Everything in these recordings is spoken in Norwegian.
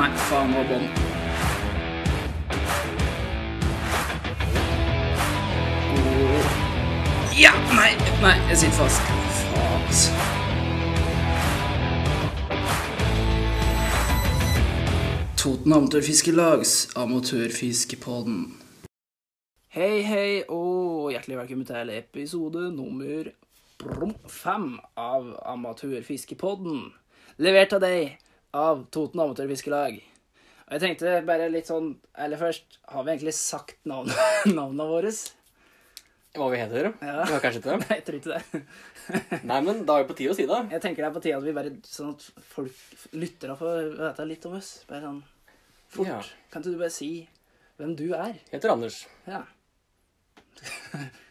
Nei, faen, var bånd. Ja! Nei, nei, jeg sitter fast. Faen, altså. Toten Amatørfiskelags Amatørfiskepodden. Hei, hei, og hjertelig velkommen til episode nummer fem av Amatørfiskepodden. Levert av deg av Toten Amatørfiskelag. Og jeg tenkte bare litt sånn Eller først, har vi egentlig sagt navn, navnene våre? Hva vi heter? Ja. Vi har kanskje ikke det? Nei, jeg tror ikke det. Nei, men da er det på tide å si det. Jeg tenker det er på tide at vi bare Sånn at folk, lyttere får vite litt om oss. Bare sånn fort. Ja. Kan ikke du bare si hvem du er? Jeg heter Anders. Ja.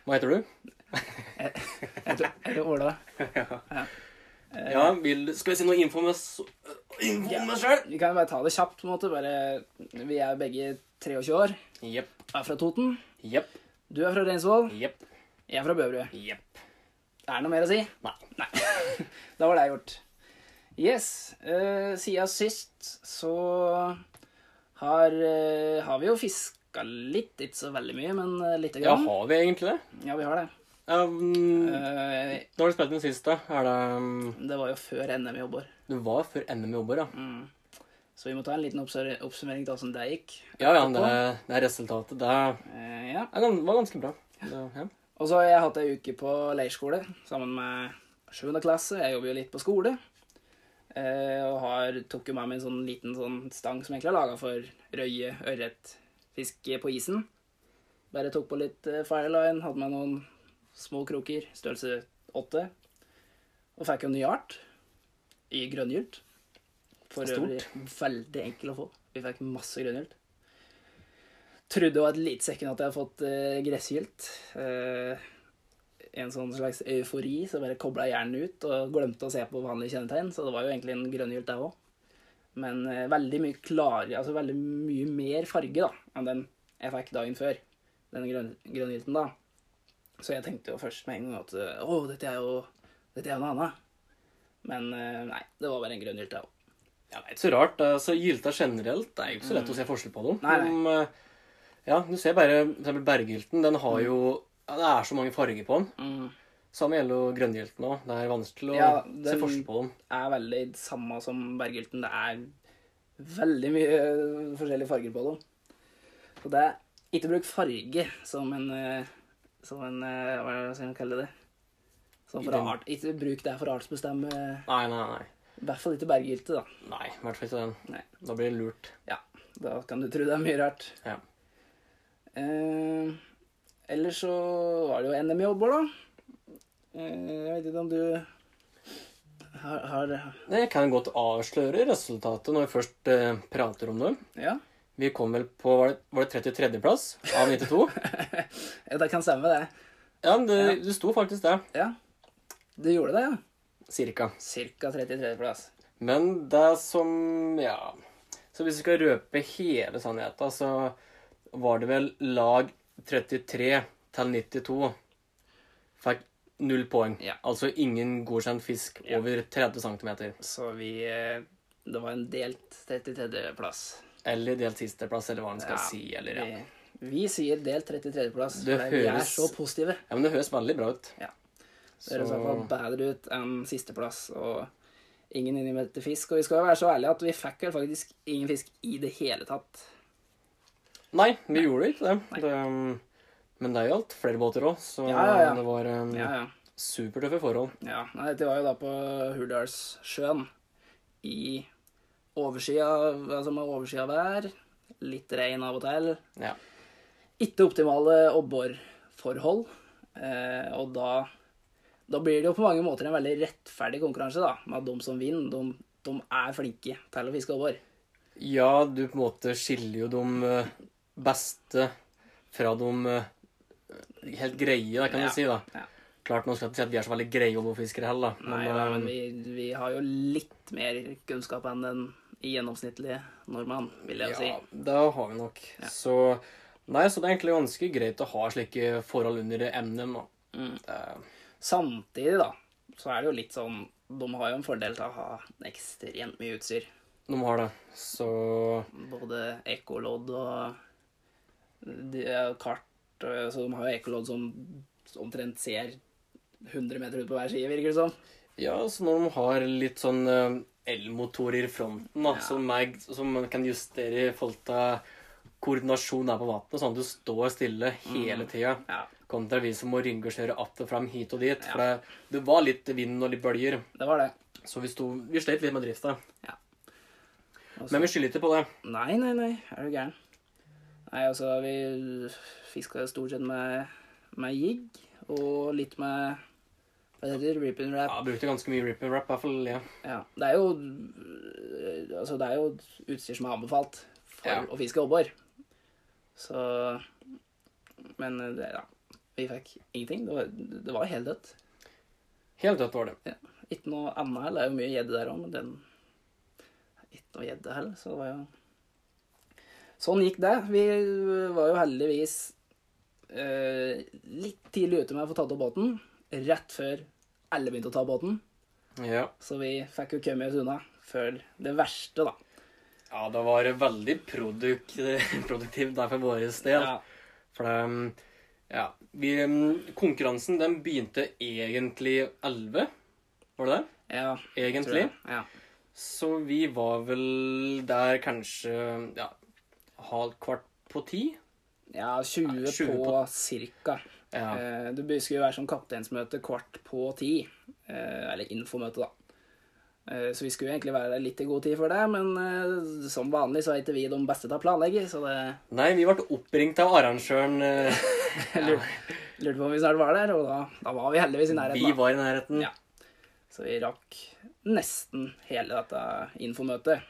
Hva heter du? Jeg jeg heter Ola. Ja, vil, Skal vi si noe info om oss Info oss sjøl? Vi kan bare ta det kjapt. på en måte. Bare, vi er begge 23 år. Yep. Er fra Toten. Yep. Du er fra Reinsvoll. Yep. Jeg er fra Bøverud. Yep. Er det noe mer å si? Nei. Nei. da var det gjort. Yes. Uh, siden sist så har, uh, har vi jo fiska litt. Ikke så veldig mye, men uh, lite Ja, har vi egentlig det? Ja, vi har det. Um, Eh, Når har du spilt den siste? Er det um, det var jo før NM i Åbor. Det var før NM i Åbor, ja. Mm. Så vi må ta en liten oppsummering til hvordan det gikk. Ja, ja, det, det er resultatet. Det Eh, ja. det, var ganske bra. Det, ja. Og så har jeg hatt ei uke på leirskole sammen med 7. klasse. Jeg jobber jo litt på skole. Uh, og har, tok jo med meg en sånn liten sånn stang som egentlig er laga for røye, ørret, fiske på isen. Bare tok på litt eh, fireline, hadde med noen små kroker, størrelse åtte. Og fikk en ny art i grønngylt. For øvrig veldig enkel å få. Vi fikk masse grønngylt. Trodde var et lite sekund at jeg hadde fått uh, gressgylt. Eh, en sånn slags eufori, så bare kobla hjernen ut og glemte å se på vanlige kjennetegn. Så det var jo egentlig en grønngylt, jeg òg. Men eh, veldig mye klarere, altså veldig mye mer farge da, enn den jeg fikk dagen før. Den grønn, grønngylten da. Så jeg tenkte jo først med en gang at eh, å, dette er jo dette er noe annet. Men eh, nei, det var bare en grønngylt, det òg. Ja, det er ikke så rart. Altså, Gylta generelt det er jo ikke så lett å se forskjell på dem. Nei, nei. De, eh, ja, du ser bare eksempel berggylten. Den har jo ja, Det er så mange farger på den. Mm. Samme gjelder jo grønngylten òg. Det er vanskelig å Ja, se forskjell på dem. er veldig samme som berggylten. Det er veldig mye forskjellige farger på dem. Så det er ikke bruk farge som en eh, Som en eh, Hva skal man kalle det? Som for art, ikke bruk det for artsbestemme Nei, nei, nei. I hvert fall ikke berggylte, da. Nei, i hvert fall ikke den. Nei. Da blir det lurt. Ja, da kan du tro det er mye rart. Ja. Eh, ellers så var det jo NM i Åbor, da. Eh, jeg vet ikke om du har, har Jeg kan godt avsløre resultatet når vi først eh, prater om det. Ja? Vi kom vel på Var det, var det 33.-plass av 92? Ja, Det kan stemme, det. ja, det, Ja. du sto faktisk der. Ja. Du gjorde det, ja? Cirka. Cirka 33.-plass. Men det som Ja. Så hvis vi skal røpe hele sannheten, så var det vel lag 33 til 92 fikk null poeng. Ja. Altså ingen godkjent fisk Ja. over 30 cm. Så vi eh, Det var en delt 33.-plass. Eller delt sisteplass, eller hva en skal Ja, si. Eller, ja. vi, vi sier delt 33.-plass. Det for Vi er så positive. ja, men det høres veldig bra ut. Det høres i hvert fall bedre ut enn sisteplass. Og ingen innmeldte fisk. Og vi skal jo være så ærlige at vi fikk vel faktisk ingen fisk i det hele tatt. Nei, vi gjorde ikke det. Nei. det um, men det gjaldt flere båter òg, så Ja, ja, ja. det var um, Ja, ja. supertøffe forhold. ja. Nei, dette var jo da på Hurdalssjøen. I oversida, altså med vær. Litt regn av og til. Ja. ikke optimale obborforhold. Eh, og da, da blir det jo på mange måter en veldig rettferdig konkurranse, da. Med at de som vinner, de, de er flinke til å fiske obbor. Ja, du på en måte skiller jo de eh, beste fra de eh, helt greie, da, kan Ja, du si. da. ja. Klart nå skal ikke si at vi er så veldig greie obbofiskere heller, da. Nei, Men, da, eh, men vi, vi har jo litt mer kunnskap enn den gjennomsnittlige nordmann, vil jeg ja, si. det har vi nok. Ja. Så Nei, så det er egentlig ganske greit å ha slike forhold under emnet. Mm. Samtidig, da, så er det jo litt sånn De har jo en fordel til å ha ekstremt mye utstyr. de har det. Så Både ekkolodd og de kart. Så de har jo ekkolodd som omtrent ser 100 meter ut på hver side, virker det som. Ja, så når de har litt sånn eh, elmotorer i fronten, da, Ja. som, er, som man kan justere i forhold til koordinasjon der på vannet, sånn at du står stille hele tida. Ja, Kontra vi som må rygosjere att og fram hit og dit. Ja. For det, det var litt vind og litt bølger. det var det. Så vi, sto, vi slet litt med drifta. Ja. så- Men vi skylder ikke på det. Nei, nei, nei. Er du gæren? Nei, altså, vi fiska stort sett med, med jigg og litt med Hva heter? Rip and wrap. Ja, brukte ganske mye rip and wrap, i hvert fall. Ja. Ja. Det er jo øh, Altså, det er jo utstyr som er anbefalt for Ja. å fiske abbor. Så Men øh, det, ja. Vi fikk ingenting. Det var, det var helt dødt. Helt dødt var det. Ja. Ikke noe annet heller. Det er jo mye gjedde der òg, men den Ikke noe gjedde heller, så det var jo Sånn gikk det. Vi var jo heldigvis eh, litt tidlig ute med å få tatt opp båten. Rett før alle begynte å ta båten. Ja. Så vi fikk jo kommet oss unna før det verste, da. ja, det var veldig produk produktivt der for vår del. Ja. For det Ja. Vi, mm, konkurransen den begynte egentlig 11, var det det? ja Egentlig. Ja. Så vi var vel der kanskje ja, halv kvart på ti. ja 20, 20 på, på- cirka. Ja. Eh, det skulle jo være sånn kapteinsmøte kvart på ti. Eh, eller infomøte, da. Eh, så vi skulle egentlig være der litt i god tid for det, men som vanlig så er ikke vi de beste til å planlegge, så det Nei, vi ble oppringt av arrangøren. eh, lurte, lurte på om vi snart var der, og da, da var vi heldigvis i nærheten. Vi da. var i nærheten. Ja. Så vi rakk nesten hele dette infomøtet.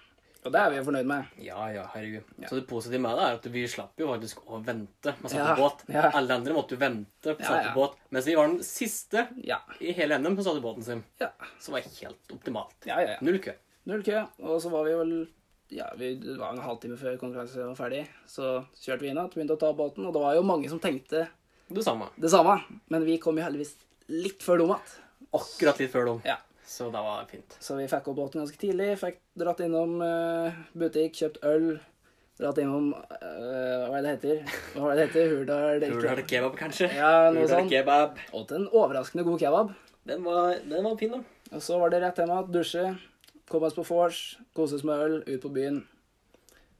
Og det er vi jo fornøyd med. Ja, ja, herregud. Ja. Så det positive med det er at vi slapp jo faktisk å vente med å sette Ja, båt. ja. Alle andre måtte jo vente på å sette båt, mens vi var den siste Ja. i hele NM som satte båten sin. Ja, Som var helt optimalt. ja, ja. ja. Null kø. Null kø. Og så var vi vel ja, vi, Det var en halvtime før konkurransen var ferdig. Så kjørte vi inn igjen, begynte å ta båten. Og det var jo mange som tenkte Det samme. det samme. Men vi kom jo heldigvis litt før dem igjen. Akkurat litt før dem. Ja. Så det var fint. Så vi fikk opp båten ganske tidlig. Fikk dratt innom uh, butikk, kjøpt øl. Dratt innom uh, Hva er det heter? Hva er det heter? Hurdal Hurdal kebab, kanskje? Ja, noe sånt. kebab. Åt en overraskende god kebab. Den var, den var fin, da. Og så var det rett hjem igjen, dusje, komme oss på vors, kose oss med øl, ut på byen.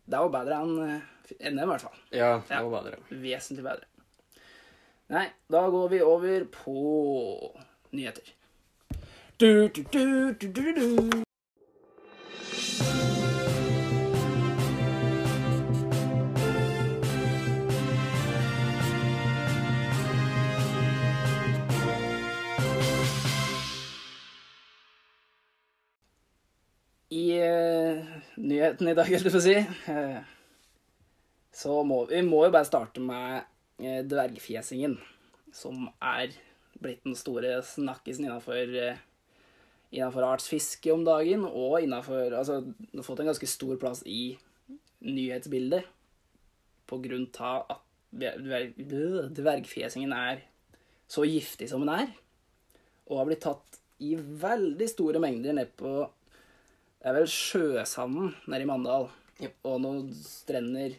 Det var bedre enn eh, NM, i hvert fall. Ja, det var bedre. Vesentlig bedre. Nei, da går vi over på nyheter. Du, du, du, du, du, du. I uh, nyheten i dag, helt å si, uh, så må vi må jo bare starte med uh, dvergfjesingen, som er blitt den store snakkisen innafor eh, innenfor artsfiske om dagen, og innenfor Altså, har fått en ganske stor plass i nyhetsbildet på grunn av at dvergfjesingen er så giftig som den er, og har blitt tatt i veldig store mengder ned på Det er vel sjøsanden nede i Mandal, og noen strender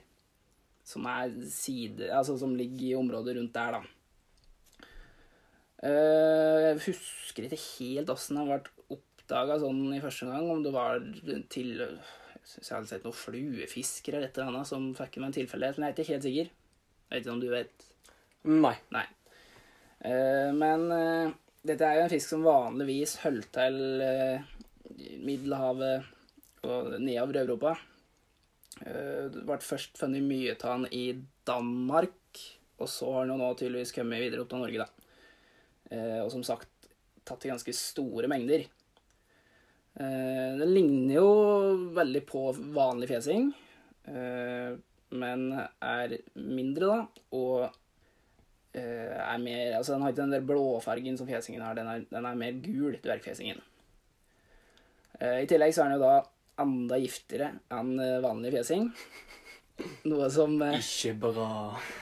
som er side, altså som ligger i området rundt der, da. Eh, Jeg husker ikke helt åssen det ble oppdaga sånn i første gang, om det var til Jeg hadde sett noen fluefiskere eller et eller annet som fikk med en tilfeldighet, men jeg er ikke helt sikker. Jeg vet ikke om du vet. Nei. Nei. Uh, men uh, dette er jo en fisk som vanligvis holder til uh, Middelhavet og nedover Europa. Det ble først funnet mye av den i Danmark, og så har den nå tydeligvis kommet videre opp til Norge, da. Og som sagt tatt i ganske store mengder. Eh, den ligner jo veldig på vanlig fjesing, eh, men er mindre, da, og eh, er mer Altså, den har ikke den der blåfargen som fjesingen har, den er, den er mer gul, dvergfjesingen. Eh, I tillegg så er den jo da enda giftigere enn vanlig fjesing. Noe som Ikke bra.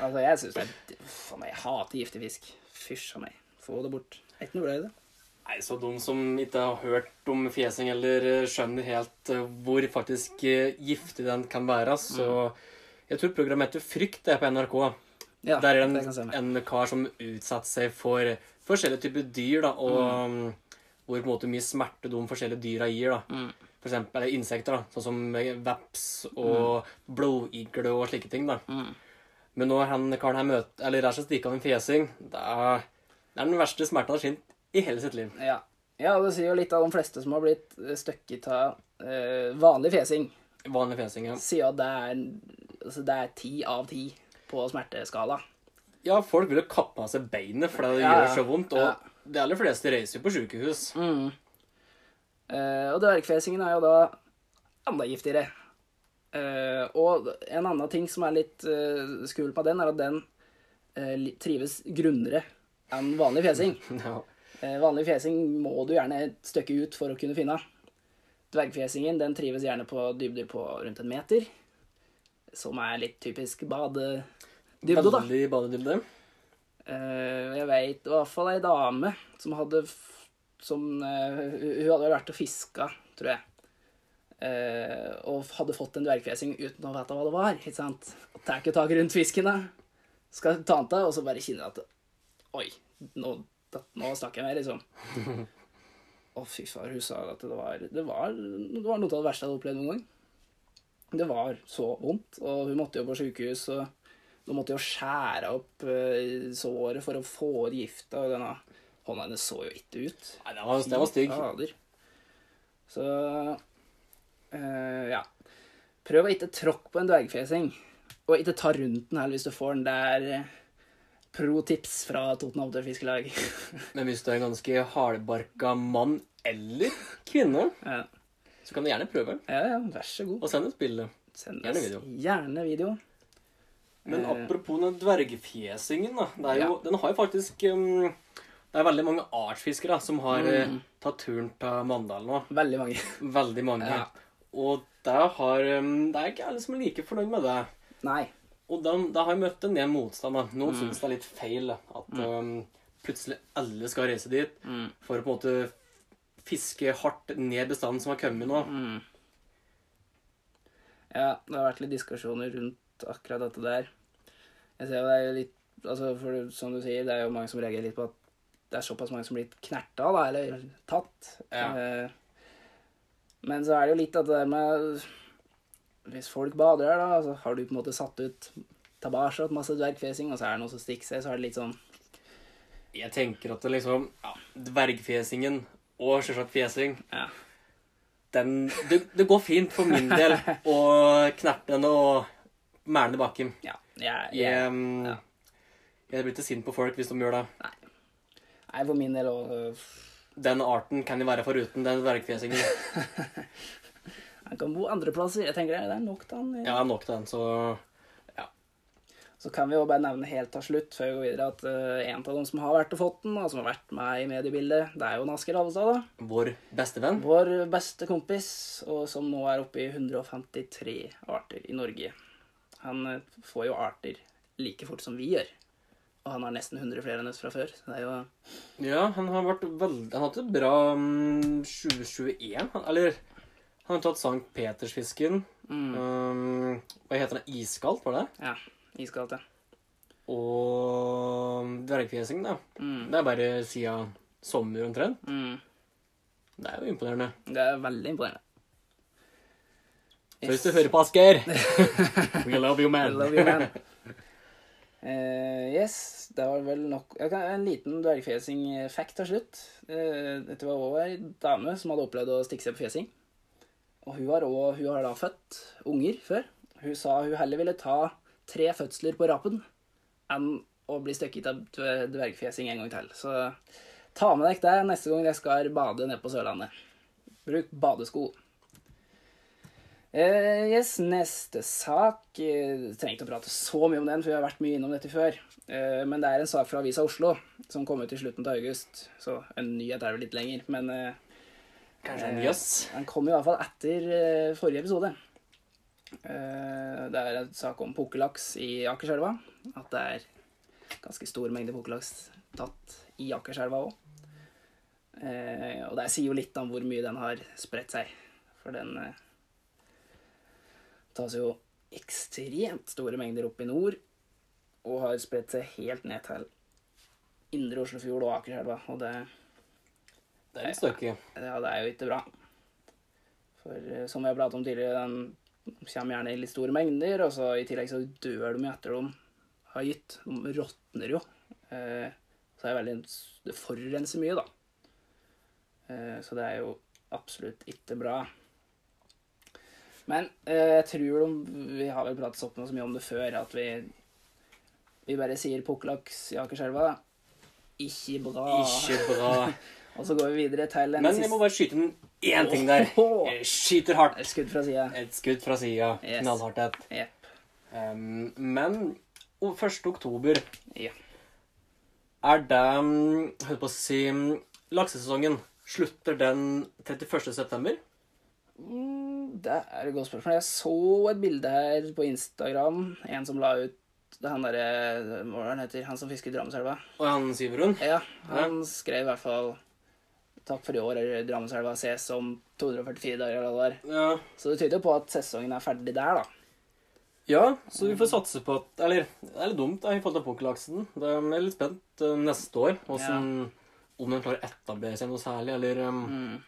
Altså, jeg syns det er Faen jeg hater giftig fisk. Fysj a meg. Få det bort. Er ikke noe glad i det. Nei, så de som ikke har hørt om fjesing eller eh, skjønner helt eh, hvor faktisk eh, giftig den kan være, så Jeg tror programmet heter Frykt, er på NRK. Ja, Der er det det en, en kar som utsetter seg for forskjellige typer dyr, da, og mm. hvor på en måte mye smerte de forskjellige dyra gir. da. Mm. For eksempel eller insekter, da, sånn som veps og blodigle og slike ting. da. Mm. Men når han karen her møter, eller rett og slett stikker av en fjesing, det er den verste smerten han har kjent i hele sitt liv. Ja. ja, det sier jo litt av de fleste som har blitt eh, støkket av eh, vanlig fjesing. Vanlig fjesing, ja. Sier at det er altså det er ti av ti på smerteskala. Ja, folk vil jo kappe av seg beinet fordi det Ja, gjør så vondt. Og Ja. de aller fleste reiser jo på sykehus. Mm. Eh, og dvergfjesingen er jo da enda giftigere. Eh, og en annen ting som er litt uh, skummelt med den, er at den uh, trives grunnere enn vanlig fjesing. Ja. Eh, vanlig fjesing må du gjerne et stykke ut for å kunne finne. Dvergfjesingen den trives gjerne på dybder på rundt en meter, som er litt typisk badedybde, da. Veldig badedybde. Eh, jeg veit i hvert fall ei dame som hadde som, eh, Hun hadde vært og fiska, tror jeg. Og hadde fått en dvergfjesing uten å vite hva det var. ikke sant? Og tar ikke tak rundt fisken, da. Skal ta den av, og så bare kjenner at Oi, nå, da, nå snakker jeg mer, liksom. Å, fy far, hun sa at det var, det var Det var noe av det verste jeg hadde opplevd noen gang. Det var så vondt, og hun måtte jo på sykehus, og nå måtte jo skjære opp eh, såret for å få ut gifta, og denne hånda hennes så jo ikke ut. Nei, det var, det var stygg. Så eh, ja. Prøv å ikke tråkke på en dvergfjesing, og ikke ta rundt den heller hvis du får den. Det er eh, pro tips fra Toten Amatør Fiskelag. Men hvis du er en ganske hardbarka mann eller kvinne, ja. så kan du gjerne prøve ja, ja, vær så god. og send et bilde. Send gjerne video. Gjerne video. Men Eh. apropos den dvergfjesingen, da. Det er jo, Ja. Den har jo faktisk um, Det er veldig mange artsfiskere som har eh, Mm. tatt turen til Mandal nå. Veldig mange. Veldig mange. Ja. Og der har um, Det er ikke alle som er like fornøyd med det. Nei. Og da, da har jeg møtt en del motstand. da. Noen Mm. syns det er litt feil at at um, plutselig alle skal reise dit Mm. for å på en måte fiske hardt ned bestanden som har kommet nå. Mm. Ja, det har vært litt diskusjoner rundt akkurat dette der. Jeg ser jo det er litt altså for Som du sier, det er jo mange som reagerer litt på at det er såpass mange som blir knerta, da, eller tatt. Ja. Eh, Men så er det jo litt at det der med Hvis folk bader her, da, så har du på en måte satt ut tilbake masse dvergfjesing, og så er det noe som stikker seg, så er det litt sånn Jeg tenker at det liksom ja, Dvergfjesingen og selvsagt fjesing Ja. den, det, det går fint for min del å knerte den og mæle den i bakken. Ja. Jeg, Jeg, jeg, um, jeg blir ikke sint på folk hvis de gjør det. nei, for min del òg Den arten kan de være foruten den dvergfjesingen. Han kan bo andreplasser. Jeg tenker det er nok til han. Ja, nok til den, så ja. Så kan vi jo bare nevne helt til slutt før vi går videre, at uh, en av dem som har vært og fått den, og som har vært med i mediebildet, det er jo Nasker Alvestad, da. vår beste venn. Vår beste kompis, og som nå er oppe i 153 arter i Norge. Han eh, får jo arter like fort som vi gjør. Og han har nesten 100 flere enn oss fra før. Så det er jo Ja, han har vært veldig Han har hatt et bra um, 2021. Han, eller han har tatt Sankt Petersfisken. mm, Um, hva heter den? Iskaldt, var det? Ja, iskaldt, ja. Og dvergfjesing, da. Mm, Det er bare siden sommer omtrent. mm, Det er jo imponerende. det er veldig imponerende. Så hvis du hører på Asker We love you, man. man. love you, man. Uh, yes, det var vel nok kan, En liten dvergfjesing-fact til slutt. Uh, dette var òg ei dame som hadde opplevd å stikke seg på fjesing. Og hun har, også, hun har da født unger før. Hun sa hun heller ville ta tre fødsler på rapen enn å bli støkket av dv- dvergfjesing en gang til. Så ta med deg det neste gang jeg skal bade nede på Sørlandet. Bruk badesko. Uh, yes, neste sak uh, Trenger ikke å prate så mye om den, for vi har vært mye innom dette før. Uh, men det er en sak fra Avisa Oslo som kom ut i slutten av august. Så en nyhet er vel litt lenger, men eh, Kanskje en jøss. den kom i hvert fall etter eh, forrige episode. Eh, det er en sak om pukkellaks i Akerselva. At det er ganske stor mengde pukkellaks tatt i Akerselva òg. Eh, og det sier jo litt om hvor mye den har spredt seg. For den eh, tas jo ekstremt store mengder opp i nord, og har spredt seg helt ned til indre Oslofjord og Akerselva. Og det, Det er litt støkk. ja, det er jo ikke bra. For eh, som vi har pratet om tidligere, den kommer gjerne i litt store mengder, og så i tillegg så dør de etter de har gitt. De råtner jo. Eh, så det veldig Det forurenser mye, da. Eh, så det er jo absolutt ikke bra. Men eh, jeg tror de, Vi har vel pratet så mye om det før, at vi vi bare sier pukkellaks i Akerselva. Ikke bra. Ikke bra. Og så går vi videre til en Men jeg må bare skyte inn én ting der. Jeg skyter hardt. Et skudd fra sida. Et skudd fra sida. Yes. Knallhardt et. Jepp. Um, men o- 1. oktober Ja. er det um, Holdt på å si um, Laksesesongen slutter den 31. september? Mm, det er et godt spørsmål. Jeg så et bilde her på Instagram. En som la ut det er han derre Hva er det han heter? Han som fisker i Drammenselva? Og han Siverun? Ja, han skrev i hvert fall Takk for i år er Drammenselva ses om 244 dager. eller hva. Ja. Så det tyder jo på at sesongen er ferdig der, da. ja, så vi får satse på at Eller det er litt dumt da, i forhold til pukkellaksen. Jeg er litt spent uh, neste år hvordan, om den klarer å etablere seg noe særlig, eller um, Mm.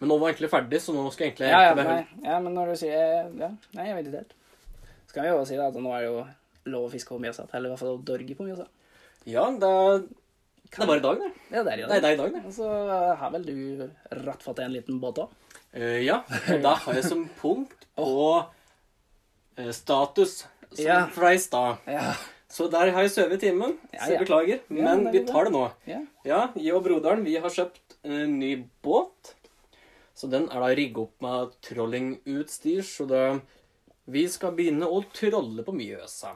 Men nå var jeg egentlig ferdig, så nå skal jeg egentlig Ja, ja, nei, ja, men når du sier Ja, nei, jeg vet ikke helt. Så kan vi jo si da, at nå er det jo lov å fiske på Mjøsa. Eller i hvert fall å dorge på Mjøsa. Ja, det er, det er bare i dag, det. Ja, det er jo Nei, det er i dag, det. Så har vel du rattfatt en liten båt òg? Uh, ja, og da har jeg som punkt på eh, status som Ja. fra i stad. Ja. Så der har jeg sovet i timen, så jeg beklager. Men det vi tar det nå. ja. Ja, jeg og broderen vi har kjøpt en ny båt. Så den er da rigget opp med trollingutstyr. Så da vi skal begynne å trolle på Mjøsa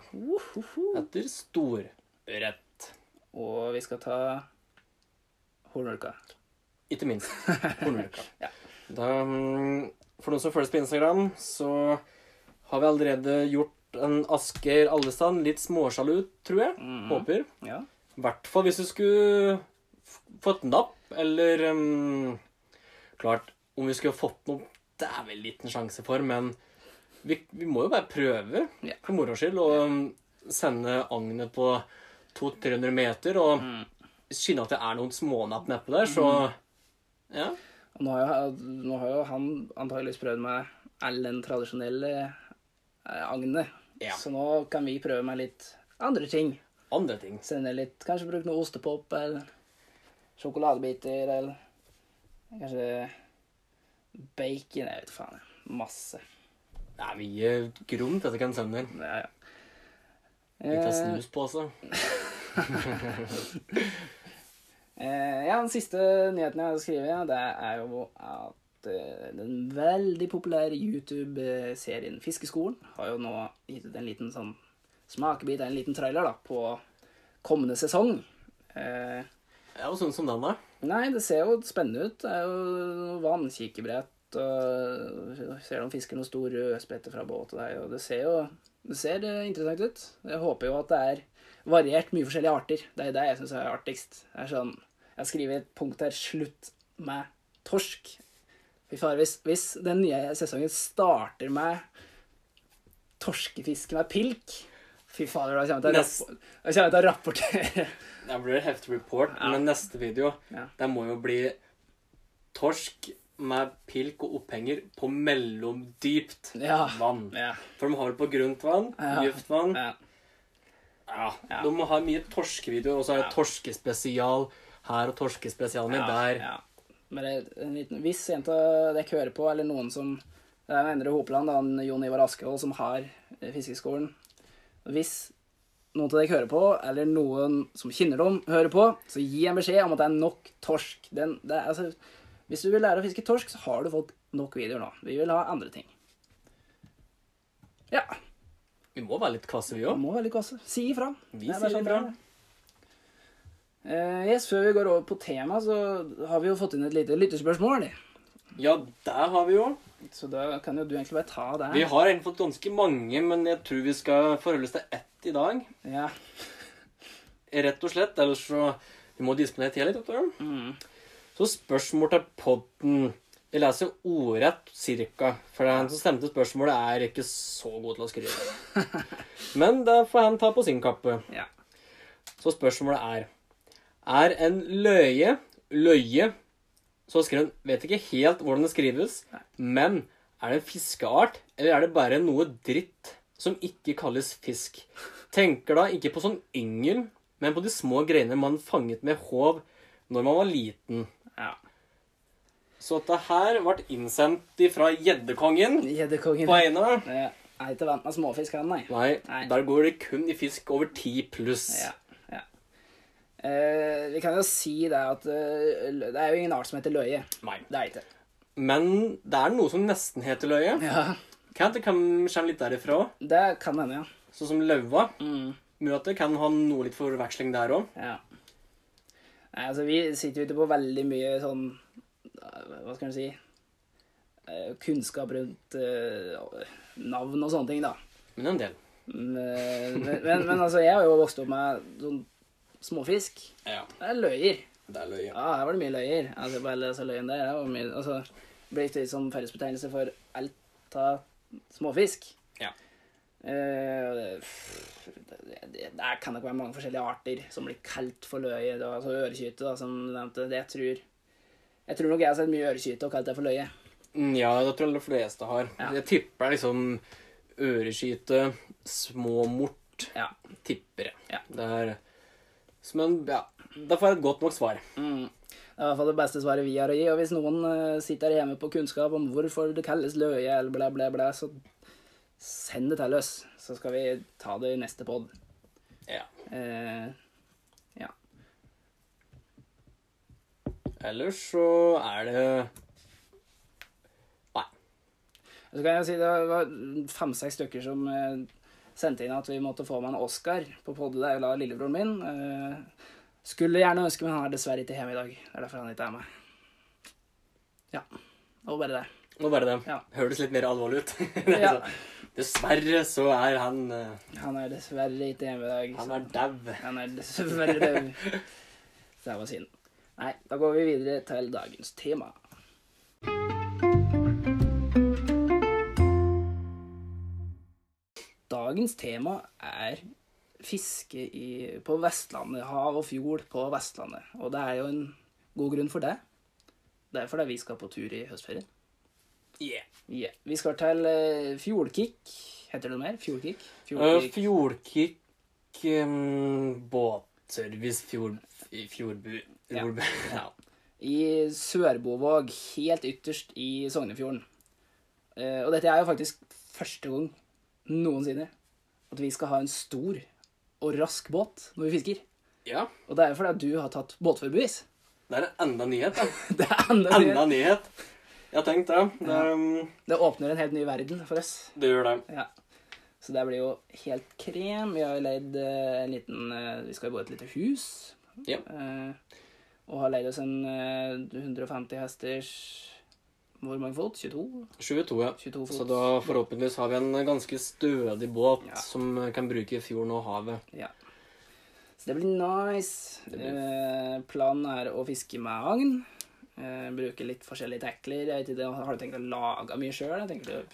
etter storørret. Og vi skal ta hornulka. Ikke minst hornulka. Ja. Da, mm, for noen som følges på Instagram, så har vi allerede gjort en Asker Allestad litt småsjalu, tror jeg. Mhm. Håper. Ja. Hvert fall hvis du skulle fått napp, eller um, Klart, om vi skulle fått noe Det er vel liten sjanse for, men vi, vi må jo bare prøve, Ja. for moro skyld, og um, sende agnet på 200-300 meter og Mm. skynde at det er noen smånapp nedpå der, så Ja. Og nå har, jo, nå har jo han antageligvis prøvd med all den tradisjonelle eh, agnet. Ja. Så nå kan vi prøve med litt andre ting. Andre ting. Sende litt, Kanskje bruke noe ostepop eller sjokoladebiter eller kanskje bacon. Jeg vet faen. Masse. Det er mye grunn til at jeg kan sende den. Ja, ja. Litt av Eh, snus på også. Eh, ja, den siste nyheten jeg har skrevet, det er jo at eh, den veldig populære YouTube-serien Fiskeskolen har jo nå gitt ut en liten sånn smakebit, en liten trailer da, på kommende sesong. Eh, Ja, og sånn som den, da. nei, det ser jo spennende ut. Det er jo vannkikebrett, og ser de fisker noen stor rødspette fra båt, og det, og det ser jo det ser eh, interessant ut. Jeg håper jo at det er variert mye forskjellige arter. Det er det jeg syns er artigst. Det er sånn, jeg har skrevet et punkt her 'slutt med torsk'. Fy far, hvis, hvis den nye sesongen starter med torskefiske med pilk Fy fader, da kommer jeg til å Nest- rapp- da kommer jeg til å rapportere. Da blir det heftig report, Ja. men neste video Ja. det må jo bli torsk med pilk og opphenger på mellomdypt Ja. vann. Ja. For de har det på grunt vann, Ja. dypt vann. ja. De må ha mye torskevideoer, og så er det torskespesial her og torskespesial med der. Ja. Men det, er en liten, hvis en av dere hører på, eller noen som Det er Endre Hopeland, han Jon Ivar Askevold, som har eh, Fiskeskolen. Hvis noen av dere hører på, eller noen som kjenner dem, hører på, så gi en beskjed om at det er nok torsk. Den, det er, altså, hvis du vil lære å fiske torsk, så har du fått nok videoer nå. Vi vil ha andre ting. Ja. Vi må være litt kvasse, vi òg. må være litt kvasse. Si ifra. Vi er sier sånn ifra. Eh, yes, Før vi går over på tema, så har vi jo fått inn et lite lyttespørsmål. Ja, der har vi jo. Så da kan jo du egentlig bare ta det. Vi har egentlig fått ganske mange, men jeg tror vi skal forholde oss til ett i dag. Ja. Rett og slett. Ellers så Vi må disponere tida litt. vet du. Mm. Så spørsmål til podden. Jeg leser ordrett cirka, for den som stemte spørsmålet, er ikke så god til å skrive. Men det får han ta på sin kappe. Ja. Så spørsmålet er Er en løye løye? Så skriver han Vet ikke helt hvordan det skrives, men er det en fiskeart, eller er det bare noe dritt som ikke kalles fisk? Tenker da ikke på sånn yngel, men på de små greiene man fanget med håv når man var liten. ja. Så dette her ble innsendt fra Gjeddekongen Gjeddekongen. på Eina. Jeg er ikke vant med småfisk, han, nei. Nei, Nei. der går det kun i fisk over 10 pluss. Ja, ja. Eh, vi kan jo si det at eh, det er jo ingen art som heter løye. Nei. Det er ikke. Men det er noe som nesten heter løye. Ja, Kan det komme litt derifra det kan hende, ja. Sånn som løva. Mm, Mulig at det kan ha noe litt forveksling der òg. ja. Nei, altså, vi sitter jo ute på veldig mye sånn eh, Hva skal en si eh, Kunnskap rundt uh, navn og sånne ting, da. Men en del. Men, men, men altså, jeg har jo vokst opp med sånn småfisk. Ja. Det er løyer. Det er løyer. Ja, her var det mye løyer. Altså, på alle løyen der. Det var mye, altså, ble litt som fellesbetegnelse for alt av småfisk. Ja. Og det, kan nok være mange forskjellige arter som blir kalt for løye. Altså ørekyte, da, som du nevnte. Det jeg tror Jeg tror nok jeg har sett mye ørekyte og kalt det for løye. Mm, Ja, det tror jeg de fleste har. Ja. Jeg tipper liksom øreskyte, småmort Ja. Tipper jeg. Ja. Det er Men ja, da får jeg et godt nok svar. Mm. Det er i hvert fall det beste svaret vi har å gi. Og hvis noen eh, sitter hjemme på kunnskap om hvorfor det kalles løye, eller blæ, blæ, blæ, så send det til oss. Så skal vi ta det i neste pod. Ja. Eh, ja. Ellers så er det Nei. Så kan jeg si det var fem-seks stykker som eh, sendte inn at vi måtte få med en Oscar på podet der, la lillebroren min. Eh, skulle gjerne ønske, men han er dessverre ikke hjemme i dag. Det er derfor han ikke er med. Ja. Og bare det. Nå bare det. Ja. Høres litt mer alvorlig ut. Det er Ja. Dessverre så er han eh, Han er dessverre ikke hjemme i dag. Han er dau. Han er dessverre død. Så det var synd. Nei, da går vi videre til dagens tema. Dagens tema er fiske i, på Vestlandet. Hav og fjord på Vestlandet. Og det er jo en god grunn for det. Det er fordi vi skal på tur i høstferien. Yeah. yeah. Vi skal til uh, Fjordkick. Heter det noe mer? Fjordkick? Uh, Fjordkick. fjordkick um, Båtservice fjord, i Fjordbu Ja. Ja. I Sørbovåg, helt ytterst i Sognefjorden. Uh, og dette er jo faktisk første gang noensinne at vi skal ha en stor og rask båt når vi fisker. ja. Og det er jo fordi du har tatt båtførerbevis. Det er en enda nyhet, da. Det er enda Enda nyhet. nyhet. Jeg har tenkt det. Det, ja. Det åpner en helt ny verden for oss. det gjør det. Ja. Så det blir jo helt krem. Vi har jo leid eh, en liten eh, Vi skal jo bo i et lite hus. Ja. Eh, og har leid oss en eh, 150 hesters Hvor mange fot? 22? 22, ja. 22 fot. Så da forhåpentligvis har vi en ganske stødig båt Ja. som kan bruke fjorden og havet. Ja. Så det blir nice. Det blir- Eh, planen er å fiske med agn. Eh, bruke litt forskjellige tackler. Jeg vet ikke, Har du tenkt å lage mye sjøl?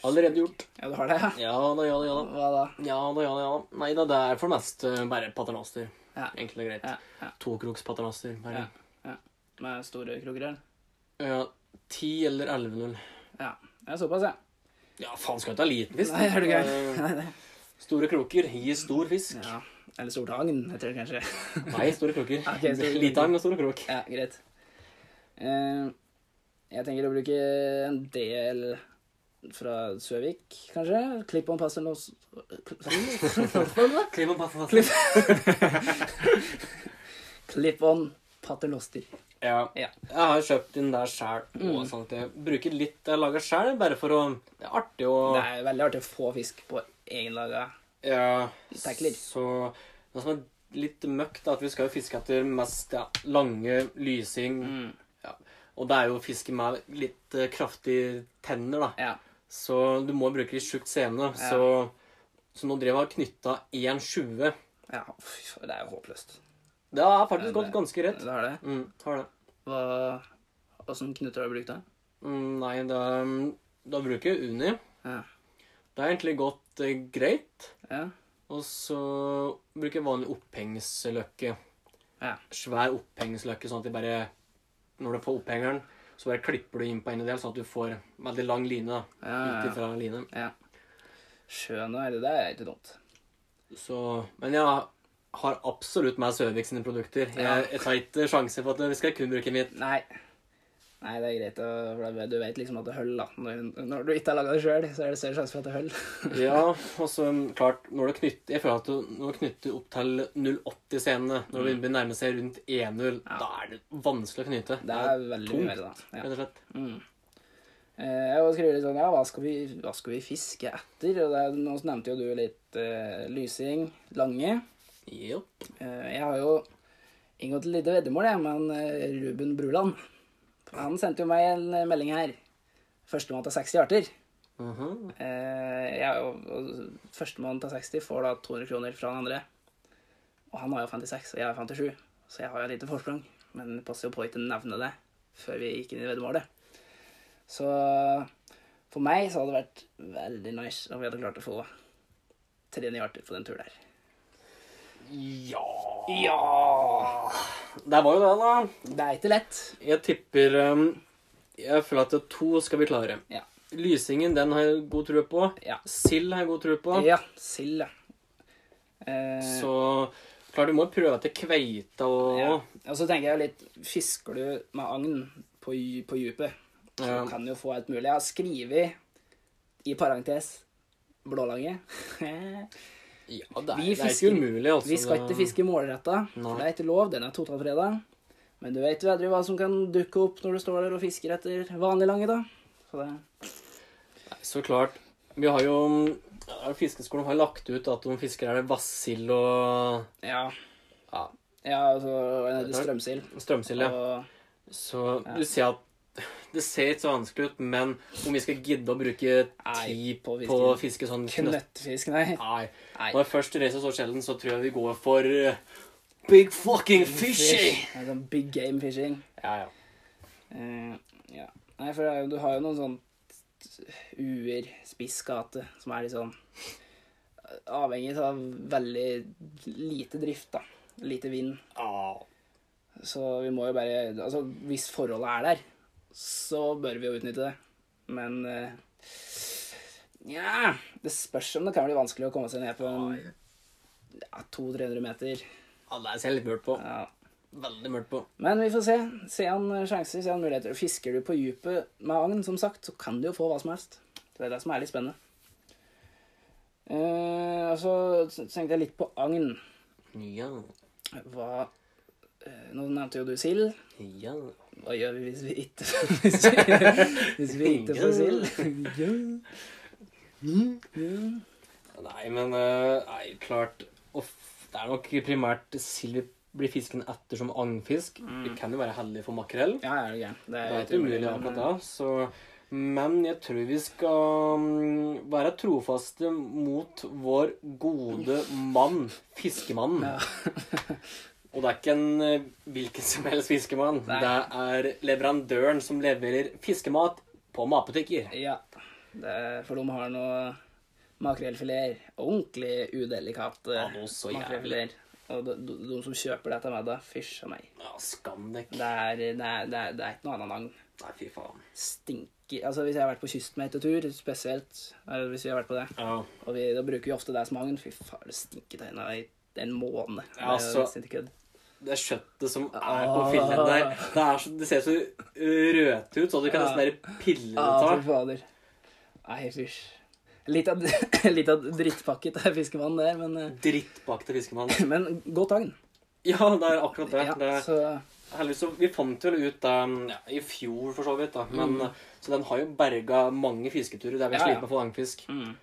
Allerede gjort. Ja, du har det? ja? Ja da, ja da, ja da. Hva da? Ja da, ja da, ja da. Nei da, det er for det meste bare paternoster. Ja. Enkelt og greit. Ja, ja, Tokrokspaternoster. Bare. ja. Med store kroker, eller? Ja. 10 eller 11-0. Ja. Det er såpass, ja. Ja, faen, skal ikke ha liten fisk. Nei, er du Eh, gæren? Store kroker gir stor fisk. ja. Eller stort agn, heter det kanskje. Nei, store kroker. Okay, store Lite agn og store krok. Ja, greit. Eh, jeg tenker å bruke en del fra Søvik, kanskje. Klipp on pasternos... Klipp om passe- Klipp. Klipp on paternoster. Ja. Ja. Jeg har kjøpt den der sjæl. Mm. Sånn jeg bruker litt jeg lager sjæl, bare for å Det er artig å Det er veldig artig å få fisk på egenlaga Ja, Tackler. Så noe som er litt møkk, da, at vi skal jo fiske etter mest ja, lange lysing. mm. Og det er jo fiske med litt uh, kraftige tenner, da. Ja. Så du må bruke litt tjukt sene. Ja. Så, så nå jeg og knytta 1,20. ja. Det er jo håpløst. Det har faktisk gått ganske rett. Det har det. Mm, har det. Hva Åssen knuter har du brukt da? Mm, nei, da, da bruker jeg Uni. Ja. Det har egentlig gått eh, greit. Ja. Og så bruker jeg vanlig opphengsløkke. Ja. Svær opphengsløkke, sånn at de bare Når du får opphengeren, så bare klipper du inn på en del, sånn at du får veldig lang line da, Ja, ja, ja. ifra line. ja. Skjønner. det er ikke dumt. Så Men jeg har absolutt med Søvik sine produkter. Jeg, jeg tar ikke sjanse på at vi skal kun bruke mitt. Nei. Nei, det er greit, for du vet liksom at det holder, da. Når, når du ikke har laga det sjøl, så er det større sjanse for at det holder. Ja, og så klart Når du knytter Jeg føler at du, når du knytter opp til 0,80-scenene, når det begynner å nærme seg rundt 1,0, Ja. da er det vanskelig å knyte. Det er veldig tungt, mer, da. Ja. Rett og slett. Mm. Eh, Jeg skriver litt sånn, ja, hva skal, vi, hva skal vi fiske etter? Og det, er- nå nevnte jo du litt eh, lysing, lange. Jopp. Eh, jeg har jo inngått et lite veddemål jeg, med eh, Ruben Bruland. Han sendte jo meg en eh, melding her. Førstemann til 60 arter. Mhm. Eh, jeg, og, og Førstemann til 60 får da 200 kroner fra den andre. Og han har jo 56, og jeg har 57, så jeg har jo et lite forsprang. Men det passer jo på å ikke nevne det før vi gikk inn i veddemålet. Så for meg så hadde det vært veldig nice om vi hadde klart å få tre nye arter på den turen der. Ja Ja! Det var jo det, da. Det er ikke lett. Jeg tipper um, Jeg føler at to skal vi klare. Ja. Lysingen den har jeg god tro på. Ja. Sild har jeg god tro på. Ja, sild, ja. Eh, Så klart du må prøve til kveite og ja. Og så tenker jeg litt Fisker du med agn på, på dypet, så Ja. kan du få alt mulig. Jeg har skrevet i parentes blålange. Ja, det er, Vi det er ikke umulig, altså. Vi skal ikke fiske målretta, for det er ikke lov. Den er totalfredag. Men du vet aldri hva som kan dukke opp når du står der og fisker etter vanlig lange, da. Så det Nei, Så klart. Vi har jo Fiskeskolen har lagt ut at de fisker er det vassild og Ja. ja, Ja, altså strømsild. strømsild. Ja. Og Så Ja. du ser at det ser ikke så vanskelig ut, men om vi skal gidde å bruke tid på på, å fiske sånn knøttfisk, nei. Nei. Når jeg først reiser så sjelden, så tror jeg vi går for eh, big fucking fishing. Fish. Ja, sånn big game fishing. Ja, ja. Uh, ja. Nei, for jo, du har jo noen sånn uer, spissgate, som er litt sånn eh, avhengig av veldig lite drift, da. Lite vind. Ah. Så vi må jo bare Altså, hvis forholdet er der, så bør vi jo utnytte det. Men Nja ja Det spørs om det kan bli vanskelig å komme seg ned på ja, 200-300 meter. Det er jeg litt mørkt på. Ja. Veldig mørkt på. Men vi får se. Se an sjanser, se an muligheter. Fisker du på dypet med agn, som sagt, så kan du jo få hva som helst. Det er det som er litt spennende. Uh, og så tenkte jeg litt på agn. Ja. Hva uh, Nå nevnte jo du sild. Ja. Hva gjør vi hvis vi ikke Hvis vi, hvis vi ikke får sild? Ja. Ja. Nei, men eh, Nei, klart off, Det er nok primært sild vi blir fisken etter som agnfisk. Vi kan jo være heldige for makrell. Ja, ja, det er, Det Det er er ikke umulig akkurat da. Så, men jeg tror vi skal mm, være trofaste mot vår gode mann, fiskemannen. Ja. Og det er ikke en eh, hvilken som helst fiskemann. Nei. Det er leverandøren som leverer fiskemat på matbutikker. ja. Det er, for de har noe makrellfileter. Ordentlig udelikate Ja, så jævlig. makrellfileter. Og de, de, de som kjøper dette med deg, fysj a meg. Ja, skam deg. Det er, det, er, det, det er ikke noe annet navn. Nei, fy faen. Stinker Altså, hvis jeg har vært på kystmeitetur, spesielt, eller hvis vi har vært på det, Ja. og vi, da bruker vi ofte det som agn, fy faen, det stinker til en måned. Ja, Det er. Det kjøttet som er på filmen der, det, er så, det ser så rødt ut, så du kan nesten bare pille Ja, det fader. Nei, fysj. Litt av, litt av drittpakke til fiskemann der, men, Drittpakket Drittbakte fiskemann. men godt agn. Ja, det er akkurat det. Ja, det er, så heldigvis så, vi fant vel ut det ja, i fjor, for så vidt. da. Men, Mm. Så den har jo berga mange fisketurer der vi Ja, ja. med å få langfisk. mm,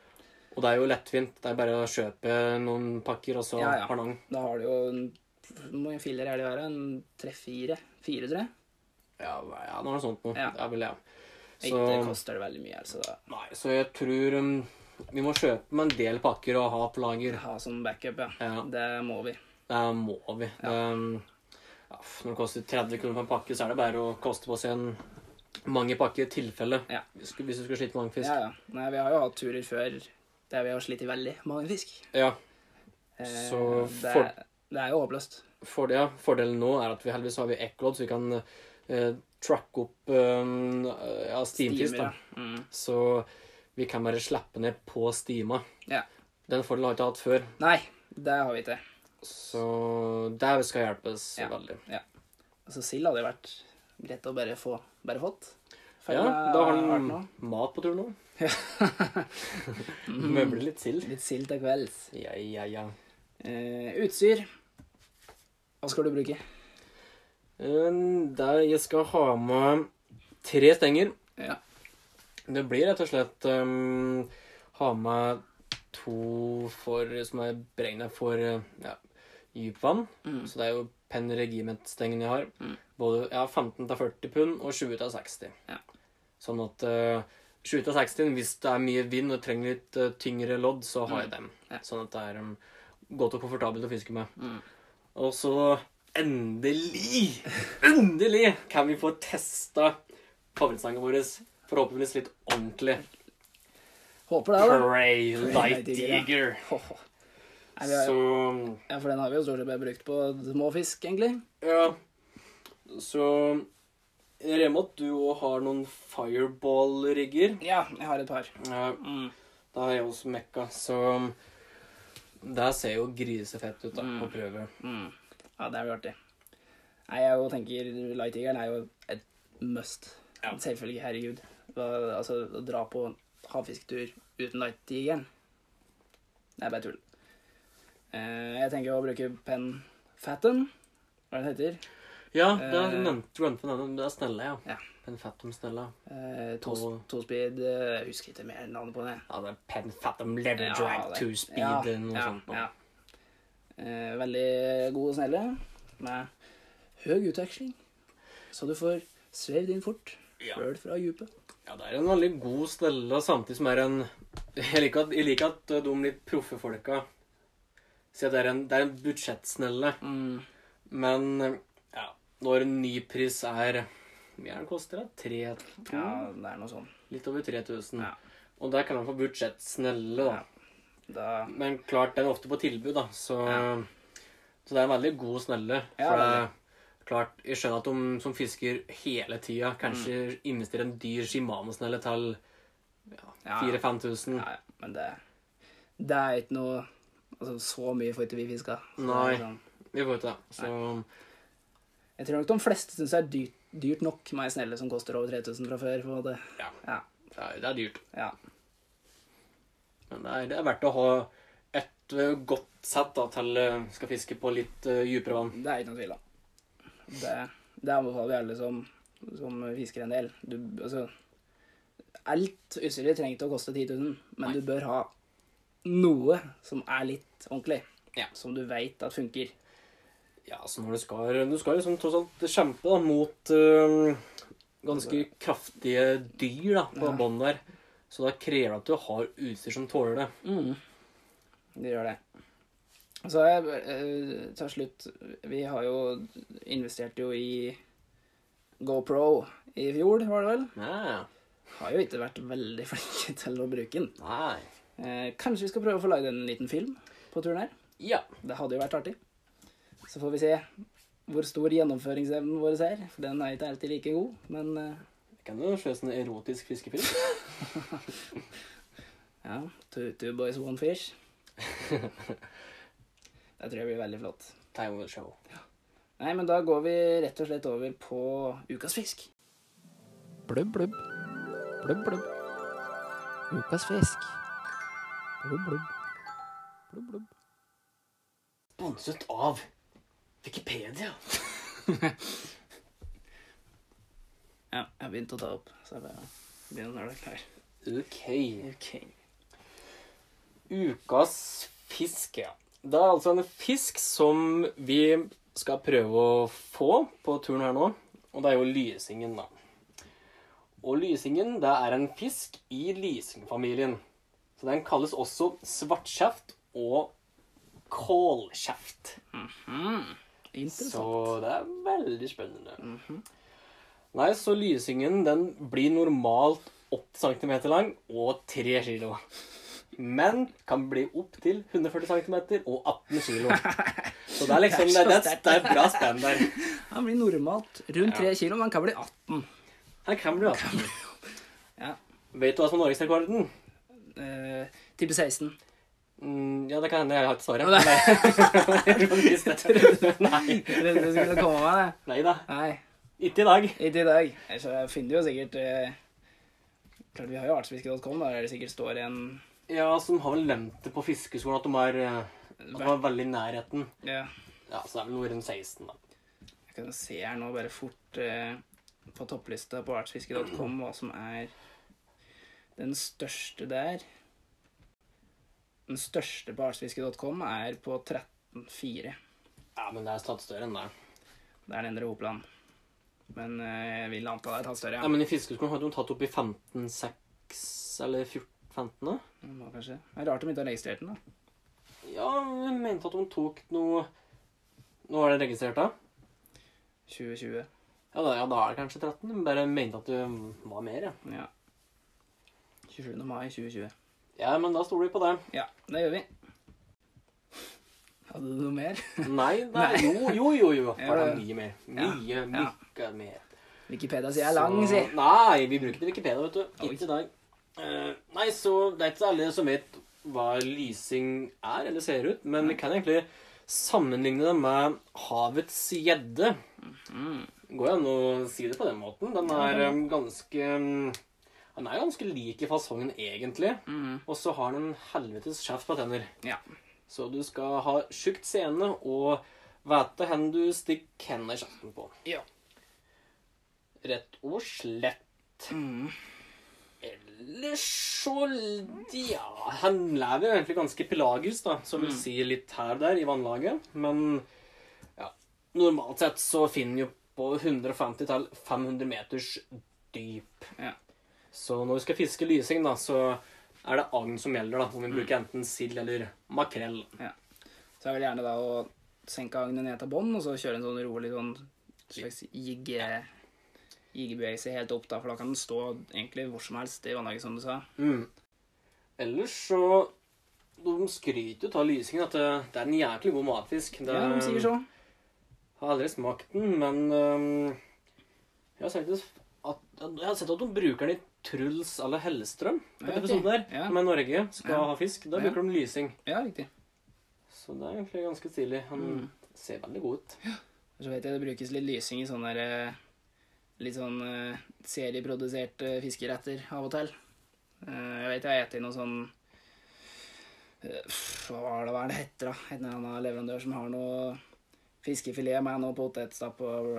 Og det er jo lettvint. Det er bare å kjøpe noen pakker, og så Ja, ja. har da har du jo Hvor mange filler er det i været? En tre-fire? Fire, tror jeg? Ja, ja, noe sånt noe. Ja. Det vel det. Ikke koster det veldig mye, altså. da. nei, så jeg tror um, vi må kjøpe med en del pakker og ha på lager. Ha som backup, ja. Ja. Det må vi. Det må vi. Det, ja, når det koster 30 kroner for en pakke, så er det bare å koste på seg en mange pakker i tilfelle. Ja. Hvis du skal slite med mange fisk. Ja, ja. Nei, vi har jo hatt turer før der vi har slitt veldig mange fisk. Ja. Eh, Så det, for- det er jo håpløst. For ja, fordelen nå er at vi heldigvis har vi Eccolod, så vi kan eh, tracke opp eh, ja, steamfisk. da. Mm. Så vi kan bare slappe ned på stima. Ja. Den fordelen har vi ikke hatt før. Nei, det har vi ikke. Så det skal hjelpes Ja. veldig. Altså, sild hadde jo vært greit å bare få bare fått. Ja, da har den mat på tur nå. Ja. Møbler litt sild. Litt sild til kvelds. Ja, ja, ja. Eh, utstyr. Hva skal du bruke? Eh, Der jeg skal ha med tre stenger. Ja. Det blir rett og slett um, ha med to for, som er beregna for eh, ja, dypvann. Mm. Så det er jo Penn Regiment-stengen jeg har. Mm. Både ja, 15 til 40 pund og 20 til 60. Ja. Sånn at uh, 20 til 60, hvis det er mye vind og trenger litt uh, tyngre lodd, så har jeg dem. Mm. Sånn at det er um, godt og komfortabelt å fiske med. Og så endelig, endelig kan vi få testa favorittsangen vår. Forhåpentligvis litt ordentlig. Håper det, da. Pray Light Digger. Så ja, for den har vi jo stort sett bare brukt på små fisk, egentlig. Ja. Så Remot, du òg har noen fireball-rigger. Ja, jeg har et par. Ja, Mm. da har jeg også mekka, så Det ser jo grisefett ut da, Mm. å prøve. Mm. Ja, det blir artig. Nei, jeg jo tenker Light Eageren er jo et must. Ja. Selvfølgelig, herregud. Altså, å dra på havfisketur uten Light Eageren, det er bare tull. Eh, jeg tenker å bruke Penn Fatten, hva er det den heter. Ja, det er uh, den. Det er Snella, ja. Ja. Pen Fathom Snella. Uh, to, to speed, eh, husker ikke mer navnet på det. Ja, det er Pen Fathom Leather Ja, Drag det- Two-speed ja, eller noe ja, sånt. Ja. Uh, veldig god og snelle, med høy utveksling, så du får svevd inn fort, Ja. sjøl fra djupet. Ja, det er en veldig god snelle, samtidig som er en Jeg liker at, jeg liker at de litt proffe folka sier at det er en, det er en budsjettsnelle. Mm. Men ja, når en nypris er Hvor mye er den koster? da? 3 2? Ja, det er noe sånn. Litt over 3000. Ja. Og der kan man få budsjettsnelle, da. Ja. Da Men klart, den er ofte på tilbud, da. Så, så det er en veldig god snelle. For det er klart, jeg skjønner at de som fisker hele tida, kanskje Mm. investerer en dyr Shimano-snelle til Ja. 4000-5000. Ja, men det, det er ikke noe Altså, så mye får ikke vi fiska. Nei. sånn- Vi får ikke det. Så Jeg tror nok de fleste syns det er dyrt, dyrt nok med ei snelle som koster over 3000 fra før. måte. ja, Ja. det er, det er dyrt. ja. Men det er, det er verdt å ha et godt sett da, til ø, skal fiske på litt uh, dypere vann. Det er ikke noe tvil om. Det, det anbefaler vi alle som, som fisker en del. Du, altså, alt utstyret trenger ikke å koste 10 000, men Nei. du bør ha noe som er litt ordentlig. Ja. Som du veit at funker. Ja, så når du skal Du skal liksom tross alt kjempe da, mot uh, ganske kraftige dyr da, på Ja. bånn der. Så da krever det at du har utstyr som tåler det. Mm. Det gjør det. Så jeg, eh, til slutt Vi har jo investert jo i GoPro i fjor, var det vel? Nei. Har jo ikke vært veldig flinke til å bruke den. Nei. Eh, kanskje vi skal prøve å få lagd en liten film på turen her? Ja. Det hadde jo vært artig. Så får vi se hvor stor gjennomføringsevnen vår er. For den er ikke alltid like god, men Det Kan jo se sånn erotisk fiskefilm? ja. Two, two boys, one fish. Det tror jeg blir veldig flott. Time will show. Nei, men da går vi rett og slett over på ukas fisk. Blubb, blubb. Blubb, blubb. Ukas fisk. Blubb, blubb. Blubb, blubb. Sponset av Wikipedia. Ja, jeg har begynt å ta opp, så jeg bare begynner når det er klar. Ok. Ukas fisk, ja. Det er altså en fisk som vi skal prøve å få på turen her nå. Og det er jo lysingen, da. Og lysingen det er en fisk i lysingfamilien. Så den kalles også svartkjeft og kålkjeft. Mm. Interessant. Så det er veldig spennende. Nei, så lysingen den blir normalt 80 cm lang og 3 kg. Men kan bli opptil 140 cm og 18 kg. Så det er liksom det, det, er- det er bra spenn der. Han blir normalt rundt 3 kilo, men han kan bli 18. Han kan bli 18. Ja. Vet du hva som er norgesrekorden? Uh, type 16. Mm, ja, det kan hende jeg har et svar. Nei. Jeg trodde du. Du skulle komme med det. Nei da. Nei, Ikke i dag. ikke i dag. Ellers finner jo sikkert eh, Klart vi har jo artsfiske.com, der det sikkert står en Ja, som har vel nevnt det på fiskeskolen at de er, eh, at de er veldig i nærheten. Ja, Ja, så det er vel noe rundt 16, da. jeg kan se her nå bare fort eh, på topplista på artsfiske.com hva som er den største der. Den største på artsfiske.com er på 13,4. Ja, men det er tatt større enn det. Det er Nedre Hopland. Men eh, jeg vil anta det er tatt større, Ja, ja. men i fiskeskolen har de tatt opp i 15-6 eller 14 15, da? Ja, kanskje. Det er rart de ikke har registrert den, da. Ja, jeg mente at de tok noe Nå er det registrert, da? 2020. Ja, da, ja, da er det kanskje 13. Men bare mente at du var mer, ja. Ja. 27. mai 2020. Ja, men da stoler vi på det. Ja, det gjør vi. Hadde du noe mer? Nei, nei. Nei. Jo, jo, jo. jo. Ja, Bare det- mye mer. Ja, Mye, ja. mye mer. Wikipedia sier jeg er lang, si. Nei, vi bruker ikke Wikipedia, vet du. Ikke i dag. Uh, nei, så det er ikke alle som vet hva lysing er eller ser ut, men vi kan egentlig sammenligne det med havets gjedde. Mm. Går det an å si det på den måten? Den er um, ganske mm, Den er ganske lik i fasongen, egentlig. Mm. Og så har den en helvetes kjeft på tenner. Ja. Så du skal ha tjukt sene og vite hvor du stikker hendene i kjeften på. Ja. Rett og slett. Mm. Ellers så Ja, han lever jo egentlig ganske pelagisk, da, som vil si litt her og der i vannlaget. Men ja, normalt sett så finner jo på 150 til 500 meters dyp. Ja. Så når vi skal fiske lysing, da, så er det agn som gjelder, da. Om vi bruker enten sild eller makrell. Ja. Så jeg vil gjerne da å senke agnet ned til bånn, og så kjøre en sånn rolig sånn slags jigge, jiggebevegelse helt opp, da, for da kan den stå egentlig hvor som helst i vannlaget, som du sa. Mm. Ellers så De skryter jo av lysingen at det, det er en jæklig god matfisk. Det, Ja, de sier så. har aldri smakt den, men um, jeg, har sett at, jeg har sett at de bruker den i Truls eller Hellstrøm. Ja, En ok. episode der, Ja. som er Norge skal Ja. ha fisk. Da Ja. bruker de lysing. Ja, riktig. Så det er egentlig ganske stilig. Han Mm. ser veldig god ut. Så vet jeg det brukes litt lysing i sånne der, eh, litt sånn eh, serieproduserte fiskeretter av og til. Eh, Jeg vet jeg har spist noe sånn eh, Hva var det, hva er det heter, da? En eller annen leverandør som har noe fiskefilet med noe potetstapp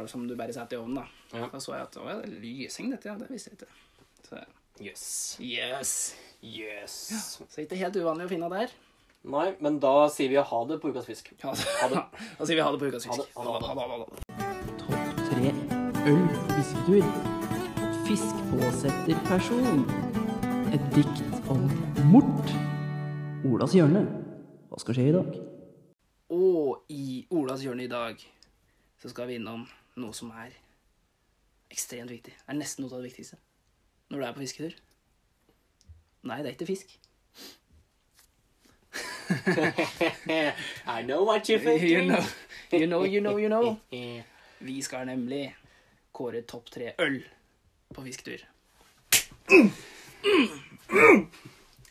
som du bare setter i ovnen, da. Ja. Da så jeg at å, det er lysing, dette, ja. Det visste jeg ikke. Så Yes. yes. Yes. Så ikke helt uvanlig å finne der. Nei, men da sier vi ha det på ukas fisk. Ha det. Da sier vi ha det på ukas fisk. ha det, ha det. ha det. Topp tre øl på fisketur. person. Et dikt om mort. Olas hjørne. Hva skal skje i dag? Og i Olas hjørne i dag så skal vi innom noe som er ekstremt viktig. Det er nesten noe av det viktigste når du er på fisketur. Nei, det er ikke fisk. I know what you're You thinking. know, you know, you know, you know. Vi skal nemlig kåre topp tre øl på fisketur.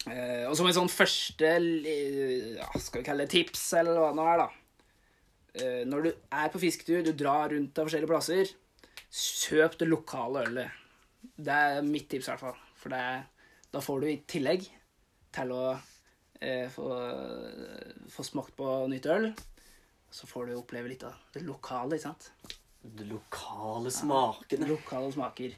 Eh, og som en sånn første ja, Skal vi kalle det tips, eller hva det nå er, da. Eh, når du er på fisketur, du drar rundt av forskjellige plasser, kjøp det lokale ølet. Det er mitt tips, i hvert fall. For det, er- da får du i tillegg til å eh, få, få smakt på nytt øl, så får du oppleve litt av det lokale, ikke sant? De lokale smakene. Lokale smaker.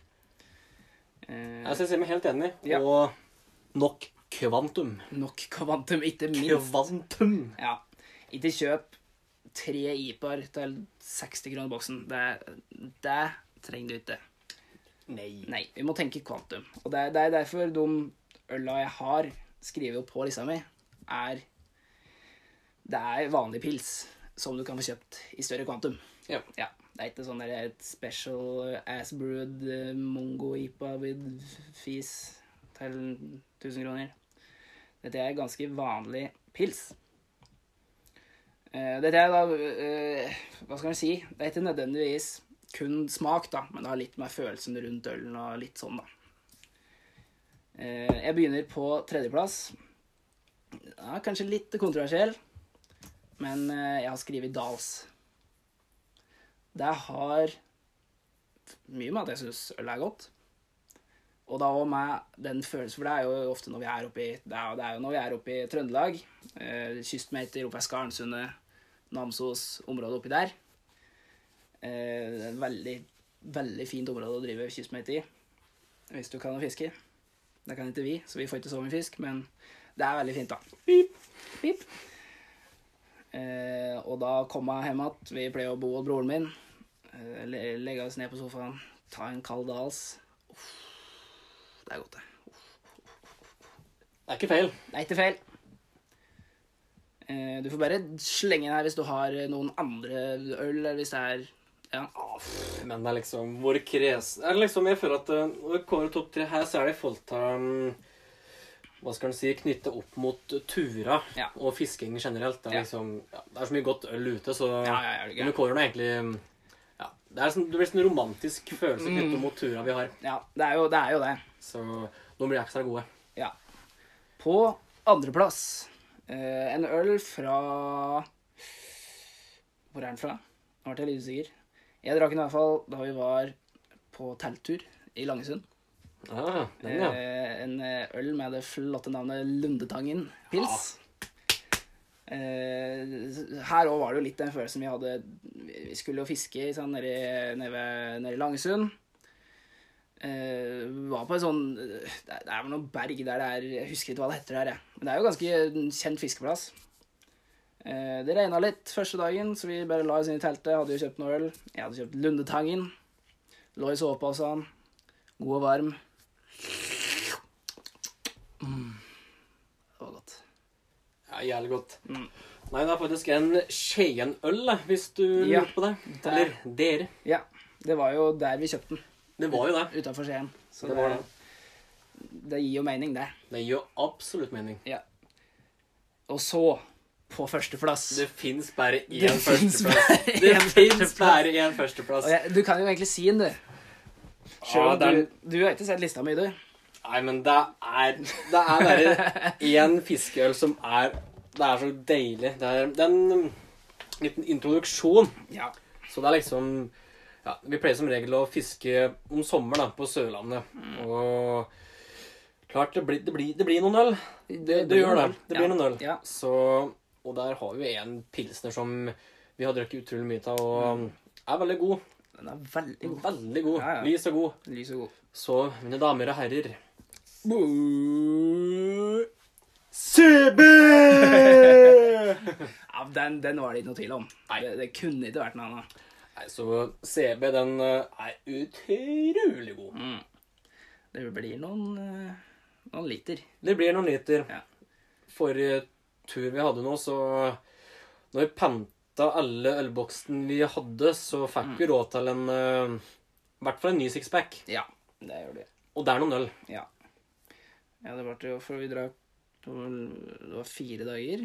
Eh, Jeg skal si meg helt enig. Ja. Og nok kvantum. nok kvantum, ikke minst. Kvantum. Ja. Ikke kjøp tre IPA-er til 60 kroner boksen. Det, det trenger du ikke. Nei. Nei, vi må tenke kvantum. Og det, er- det er derfor de øla jeg har skrevet på lista mi, er Det er vanlig pils som du kan få kjøpt i større kvantum. Ja. Det er ikke sånn der et special ass brewed eh, mongo ipa with fis til 1000 kroner. Dette er ganske vanlig pils. Eh, Dette er da eh, Hva skal man si? Det er ikke nødvendigvis kun smak, da, men det har litt med følelsen rundt ølen og litt sånn, da. Eh, Jeg begynner på tredjeplass. Ja, kanskje litt kontroversiell, men eh, jeg har skrevet Dals. Det har mye med at jeg syns øl er godt. Og da òg med den følelsen, for det er jo ofte når vi er oppe i Det er, det er jo når vi er oppe i Trøndelag. Eh, kystmeter oppe i Skarnsundet, Namsos, området oppi der. Eh, det er et veldig, veldig fint område å drive kystmeter i. Hvis du kan å fiske. Det kan ikke vi, så vi får ikke så mye fisk, men det er veldig fint, da. Pip, pip. Eh, og da kom jeg hjem igjen. Vi pleier å bo hos broren min. Eh, legge oss ned på sofaen, ta en kald dals. Uff, det er godt, det. Det er ikke feil. Det er ikke feil. Eh, du får bare slenge den her hvis du har noen andre øl, eller hvis det er Ja. Men det er liksom hvor kres... Er liksom, jeg føler at eh, når det kommer topp tre her, så er det folk forhold um, Hva skal en si Knytte opp mot tura Ja. og fisking generelt. Det er liksom ja, Det er så mye godt øl ute, så Ja, ja, ja, det er egentlig ja, Det er sånn, det blir sånn romantisk følelse Mm. knyttet mot tura vi har. ja det, er jo, det er jo det. Så nå blir de ekstra gode. Ja. På andreplass eh, en øl fra Hvor er den fra? Nå ble jeg litt usikker. Jeg drakk den i hvert fall da vi var på telttur i Langesund. Ah, den, ja. Eh, en eh, øl med det flotte navnet Lundetangen pils. Eh, her òg var det jo litt den følelsen vi hadde Vi skulle jo fiske sånn, nede, nede, nede i Langesund. Eh, var på en sånn Det er, det er vel noen berg der det er Jeg husker ikke hva det heter der, jeg. Men det er jo ganske kjent fiskeplass. Eh, det regna litt første dagen, så vi bare la oss inn i teltet. Hadde jo kjøpt noe øl. Jeg hadde kjøpt Lundetangen. Lå i soveposen. God og varm. Mm. Det var godt. ja, Jævlig godt. Mm. Nei, det er faktisk en Skien-øl, hvis du Ja, lurte på det. der. Eller dere. Ja, det var jo der vi kjøpte den. Det var jo det. Utafor Skien. Så Det det, var det. det gir jo mening, det. Det gir jo absolutt mening. Ja. Og så, på førsteplass Det fins bare én Det førsteplass. bare Det fins bare én førsteplass. Jeg, Du kan jo egentlig si den, du. Sjøl, er- du, du har ikke sett lista mi, du. Nei, men det er Det er bare én fiskeøl som er Det er så deilig. Det er, det er en liten introduksjon. Ja. Så det er liksom ja, Vi pleier som regel å fiske om sommeren da, på Sørlandet. Mm. Og klart, det blir, det blir, det blir noen øl. Det, det, gjør det. Det blir Ja. noen øl. Ja. Så, og der har vi en pilsner som vi har drukket utrolig mye av, og er veldig god. Den er veldig god. Veldig god. Mm. Ja, ja. Lys og god. Lys og god. Så, mine damer og herrer CB! ja, den, den var det ikke noe tvil om. Det, det kunne ikke vært noe annet. Nei, så CB, den eh, er utrolig god. Mm. Det blir noen, eh, noen liter. Det blir noen liter. Ja. Forrige tur vi hadde nå, så Når vi panta alle ølboksene vi hadde, så fikk vi råd til en eh, I hvert fall en ny sixpack. Ja, det gjør det. Og det er noen øl. Ja. ja, det ble jo For vi drakk Det var det var fire dager.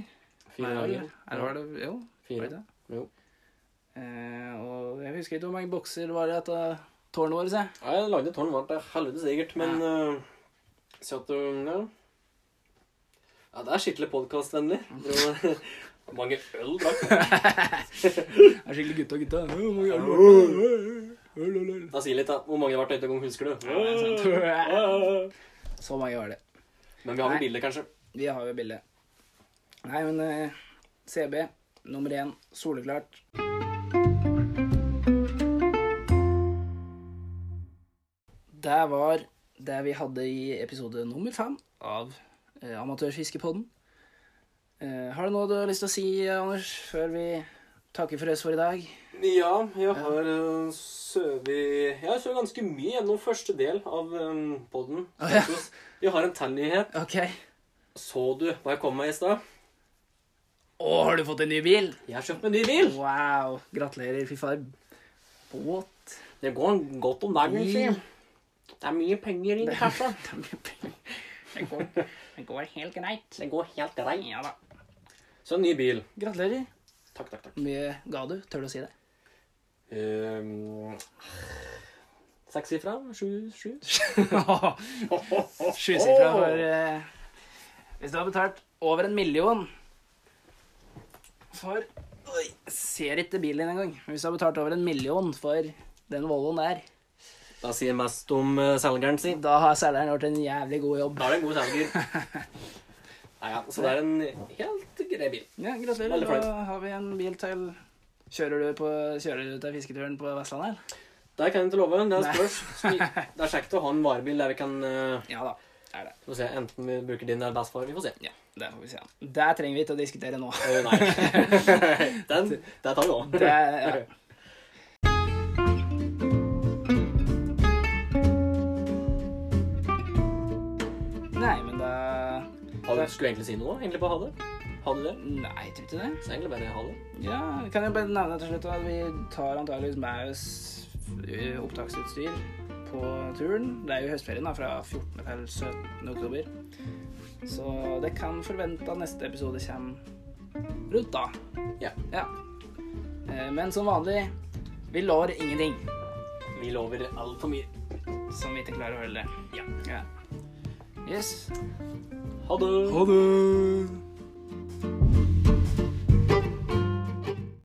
Fire Nei, dager. Eller var det Jo, Fire. det det? Jo. Eh, og jeg husker ikke hvor mange bokser var det etter tårnet vårt. jeg. Lagde tårn vart det helvete sikkert, men uh, så at du Ja. Ja, det er skikkelig podkastvennlig. Mange øl drakk? Det er skikkelig gutta, gutta. Da Si litt, da. Hvor mange har vært en gang, husker du? Så mange var det. Men vi har jo bilde, kanskje? Vi har jo bilde. Nei, men eh, CB nummer én, soleklart. Det var det vi hadde i episode nummer fem av eh, Amatørfiskepodden. Eh, har du noe du har lyst til å si, Anders, før vi takker for oss for i dag? Ja, jeg har uh, søvet Jeg har søvet ganske mye gjennom første del av um, podden. Oh, ja. Jeg har en til Okay. Så du hva jeg kom med i stad? Å, har du fått en ny bil? Jeg har kjøpt meg en ny bil. Wow. Gratulerer. Fy far. Båt. Det går godt om dagen, si. Det er mye penger i kassa. Det går, det går helt greit. Det går helt greit. Ja da. Så en ny bil. Gratulerer. Takk, takk, takk. Hvor mye ga du? Tør du å si det? Um, Sekssifra? Sju? Sju? Sjusifra for eh, Hvis du har betalt over en million for Oi, ser ikke bilen din engang. Hvis du har betalt over en million for den Volvoen der, Da sier mest om uh, selgeren sin. da har selgeren gjort en jævlig god jobb. Da er det en god selger. Nei, ja, så det er en helt grei bil. Ja, Gratulerer. Da har vi en bil til. Kjører du, på, kjører du til fisketuren på Vestlandet? eller? Det kan jeg ikke love. Det spørs. Det er kjekt å ha en varebil der vi kan uh, Ja da. Er det. Se, enten vi bruker din eller for, Vi får se. Ja, det får vi se. Det trenger vi ikke å diskutere nå. Eh, nei. Den, det tar vi òg. Skulle egentlig si noe egentlig på ha det? Ha det det? Nei, jeg tror ikke det. Så egentlig bare ha det. Ja, kan jo bare nevne til slutt at vi tar antageligvis med oss opptaksutstyr på turen. Det er jo høstferien da, fra 14. til 17. oktober. Så det kan forvente at neste episode kommer rundt da. Ja. Ja. Eh, Men som vanlig, vi lover ingenting Vi lover altfor mye. som vi ikke klarer å holde. Ja. Ja. Yes. Ha det. Ha det.